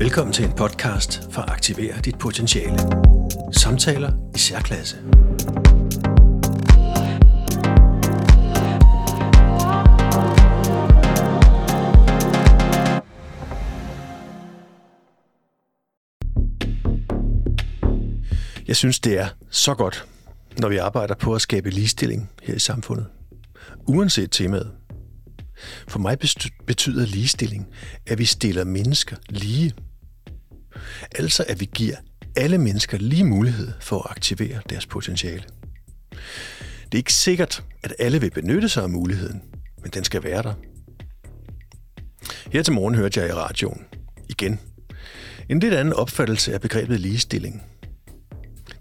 Velkommen til en podcast for at aktivere dit potentiale. Samtaler i særklasse. Jeg synes, det er så godt, når vi arbejder på at skabe ligestilling her i samfundet. Uanset temaet. For mig betyder ligestilling, at vi stiller mennesker lige. Altså at vi giver alle mennesker lige mulighed for at aktivere deres potentiale. Det er ikke sikkert, at alle vil benytte sig af muligheden, men den skal være der. Her til morgen hørte jeg i radioen, igen, en lidt anden opfattelse af begrebet ligestilling.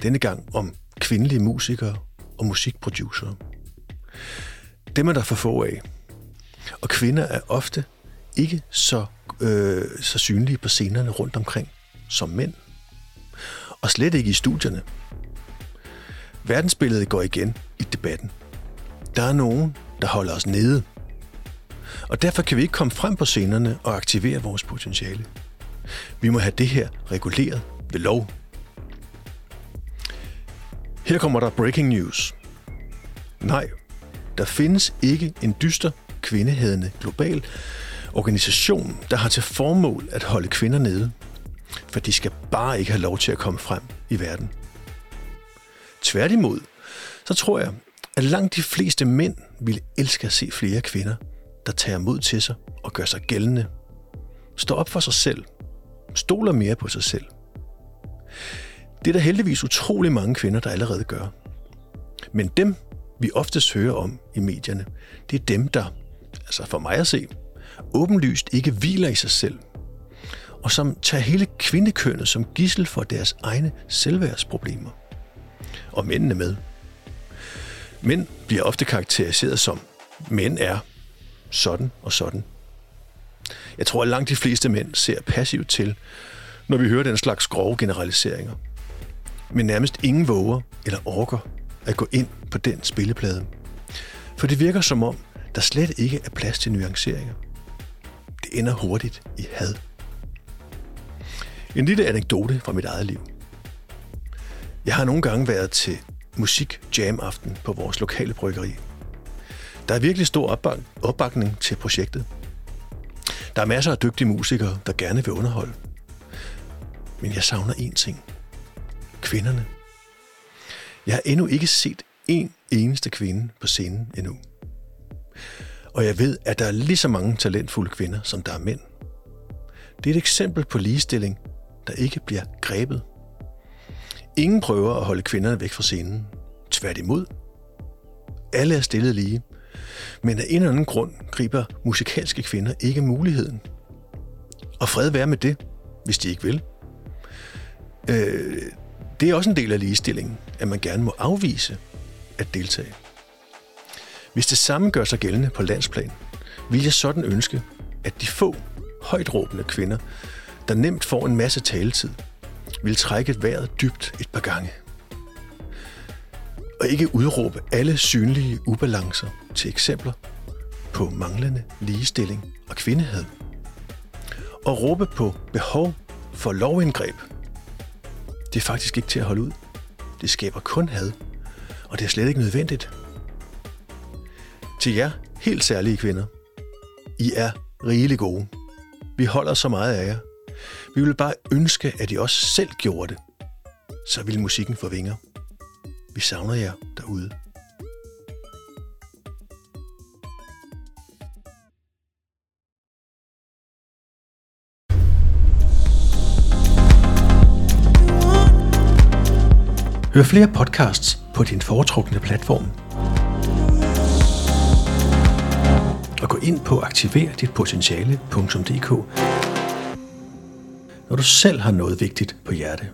Denne gang om kvindelige musikere og musikproducere. Dem er der for få af. Og kvinder er ofte ikke så, øh, så synlige på scenerne rundt omkring som mænd. Og slet ikke i studierne. Verdensbilledet går igen i debatten. Der er nogen, der holder os nede. Og derfor kan vi ikke komme frem på scenerne og aktivere vores potentiale. Vi må have det her reguleret ved lov. Her kommer der breaking news. Nej, der findes ikke en dyster, kvindehedende global organisation, der har til formål at holde kvinder nede. For de skal bare ikke have lov til at komme frem i verden. Tværtimod, så tror jeg, at langt de fleste mænd vil elske at se flere kvinder, der tager mod til sig og gør sig gældende. Står op for sig selv. Stoler mere på sig selv. Det er der heldigvis utrolig mange kvinder, der allerede gør. Men dem, vi oftest hører om i medierne, det er dem, der, altså for mig at se, åbenlyst ikke hviler i sig selv, og som tager hele kvindekønnet som gissel for deres egne selvværdsproblemer. Og mændene med. Mænd bliver ofte karakteriseret som, mænd er sådan og sådan. Jeg tror, at langt de fleste mænd ser passivt til, når vi hører den slags grove generaliseringer. Men nærmest ingen våger eller orker at gå ind på den spilleplade. For det virker som om, der slet ikke er plads til nuanceringer. Det ender hurtigt i had. En lille anekdote fra mit eget liv. Jeg har nogle gange været til musik jam aften på vores lokale bryggeri. Der er virkelig stor opbakning til projektet. Der er masser af dygtige musikere, der gerne vil underholde. Men jeg savner én ting. Kvinderne. Jeg har endnu ikke set en eneste kvinde på scenen endnu. Og jeg ved, at der er lige så mange talentfulde kvinder, som der er mænd. Det er et eksempel på ligestilling, der ikke bliver grebet. Ingen prøver at holde kvinderne væk fra scenen. Tværtimod. Alle er stillet lige. Men af en eller anden grund griber musikalske kvinder ikke muligheden. Og fred være med det, hvis de ikke vil. Øh, det er også en del af ligestillingen, at man gerne må afvise at deltage. Hvis det samme gør sig gældende på landsplan, vil jeg sådan ønske, at de få højtråbende kvinder, der nemt får en masse taletid, vil trække vejret dybt et par gange. Og ikke udråbe alle synlige ubalancer til eksempler på manglende ligestilling og kvindehed. Og råbe på behov for lovindgreb. Det er faktisk ikke til at holde ud. Det skaber kun had, og det er slet ikke nødvendigt. Til jer, helt særlige kvinder. I er rigeligt gode. Vi holder så meget af jer. Vi vil bare ønske, at I også selv gjorde det. Så vil musikken få vinger. Vi savner jer derude. Hør flere podcasts på din foretrukne platform. Gå ind på aktiverditpotentiale.dk når du selv har noget vigtigt på hjerte.